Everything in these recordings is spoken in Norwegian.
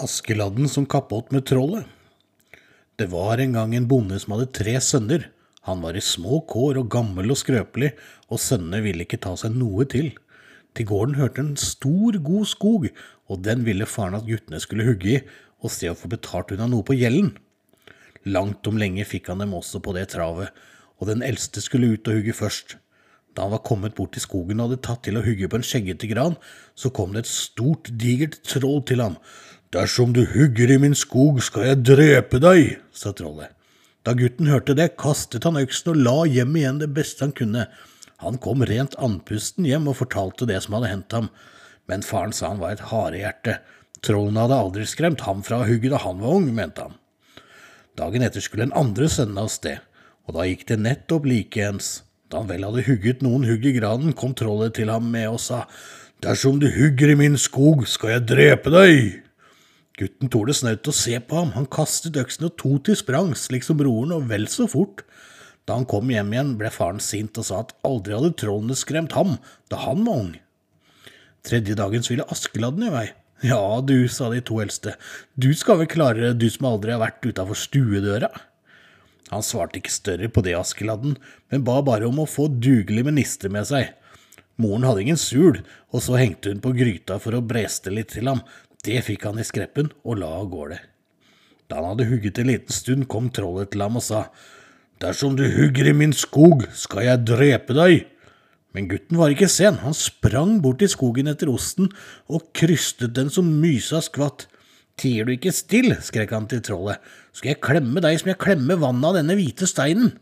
Askeladden som kappåt med trollet. Det var en gang en bonde som hadde tre sønner. Han var i små kår og gammel og skrøpelig, og sønnene ville ikke ta seg noe til. Til gården hørte en stor, god skog, og den ville faren at guttene skulle hugge i, og se å få betalt unna noe på gjelden. Langt om lenge fikk han dem også på det travet, og den eldste skulle ut og hugge først. Da han var kommet bort til skogen og hadde tatt til å hugge på en skjeggete gran, så kom det et stort, digert troll til ham. Dersom du hugger i min skog, skal jeg drepe deg, sa trollet. Da gutten hørte det, kastet han øksen og la hjem igjen det beste han kunne. Han kom rent andpusten hjem og fortalte det som hadde hendt ham, men faren sa han var et harehjerte. Trollene hadde aldri skremt ham fra å hugge da han var ung, mente han. Dagen etter skulle den andre sønnen av sted, og da gikk det nettopp likeens. Da han vel hadde hugget noen hugg i granen, kom trollet til ham med og sa, Dersom du hugger i min skog, skal jeg drepe deg. Gutten torde snaut å se på ham, han kastet øksen og to til sprang, slik som broren, og vel så fort. Da han kom hjem igjen, ble faren sint og sa at aldri hadde trollene skremt ham da han var ung. Tredje dagen ville Askeladden i vei. Ja, du, sa de to eldste, du skal vel klare du som aldri har vært utafor stuedøra? Han svarte ikke større på det, Askeladden, men ba bare om å få dugelig med nister med seg. Moren hadde ingen sul, og så hengte hun på gryta for å breste litt til ham. Det fikk han i skreppen og la av gårde. Da han hadde hugget en liten stund, kom trollet til ham og sa, Dersom du hugger i min skog, skal jeg drepe deg. Men gutten var ikke sen, han sprang bort i skogen etter osten og krystet den som mysa skvatt. Tier du ikke still, skrek han til trollet, skal jeg klemme deg som jeg klemmer vannet av denne hvite steinen.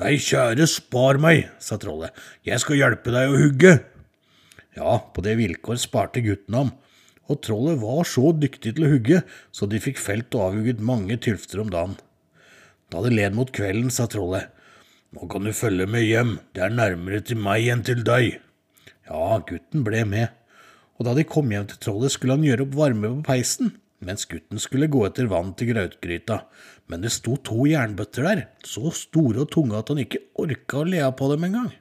Nei, kjære, spar meg, sa trollet, jeg skal hjelpe deg å hugge. Ja, på det vilkår sparte gutten ham, og trollet var så dyktig til å hugge, så de fikk felt og avhugget mange tylfter om dagen. Da det led mot kvelden, sa trollet, nå kan du følge med hjem, det er nærmere til meg enn til deg. Ja, gutten ble med, og da de kom hjem til trollet, skulle han gjøre opp varme på peisen mens gutten skulle gå etter vann til grautgryta, men det sto to jernbøtter der, så store og tunge at han ikke orka å le av på dem engang.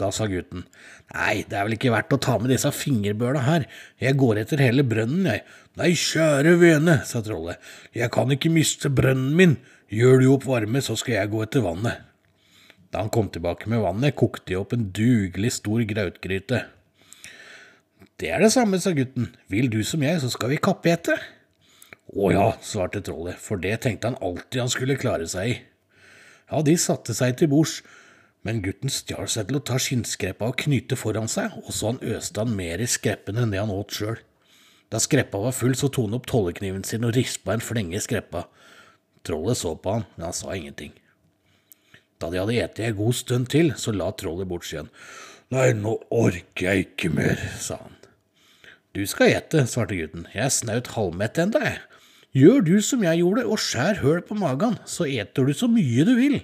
Da sa gutten, nei, det er vel ikke verdt å ta med disse fingerbøla her, jeg går etter hele brønnen, jeg. Nei, kjære vene, sa trollet, jeg kan ikke miste brønnen min, gjør du opp varme, så skal jeg gå etter vannet. Da han kom tilbake med vannet, kokte de opp en dugelig stor grautgryte. Det er det samme, sa gutten. Vil du som jeg, så skal vi kappete. Å ja, svarte trollet, for det tenkte han alltid han skulle klare seg i. Ja, de satte seg til bords, men gutten stjal seg til å ta skinnskrepa og knyte foran seg, og så han øste han mer i skreppen enn det han åt sjøl. Da skreppa var full, så tok han opp tollekniven sin og rispa en flenge i skreppa. Trollet så på han, men han sa ingenting. Da de hadde etet en god stund til, så la trollet bort igjen. Nei, nå orker jeg ikke mer, sa han. Du skal ete, svarte gutten, jeg er snaut halvmett ennå, jeg. Gjør du som jeg gjorde, og skjær høl på magen, så eter du så mye du vil.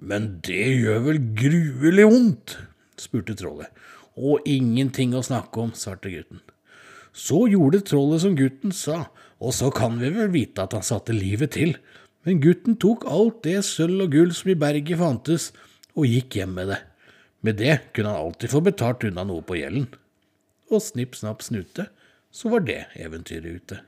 Men det gjør vel gruelig vondt, spurte trollet. Og ingenting å snakke om, svarte gutten. Så gjorde trollet som gutten sa, og så kan vi vel vite at han satte livet til. Men gutten tok alt det sølv og gull som i berget fantes, og gikk hjem med det. Med det kunne han alltid få betalt unna noe på gjelden og snipp, snapp, snute, så var det eventyret ute.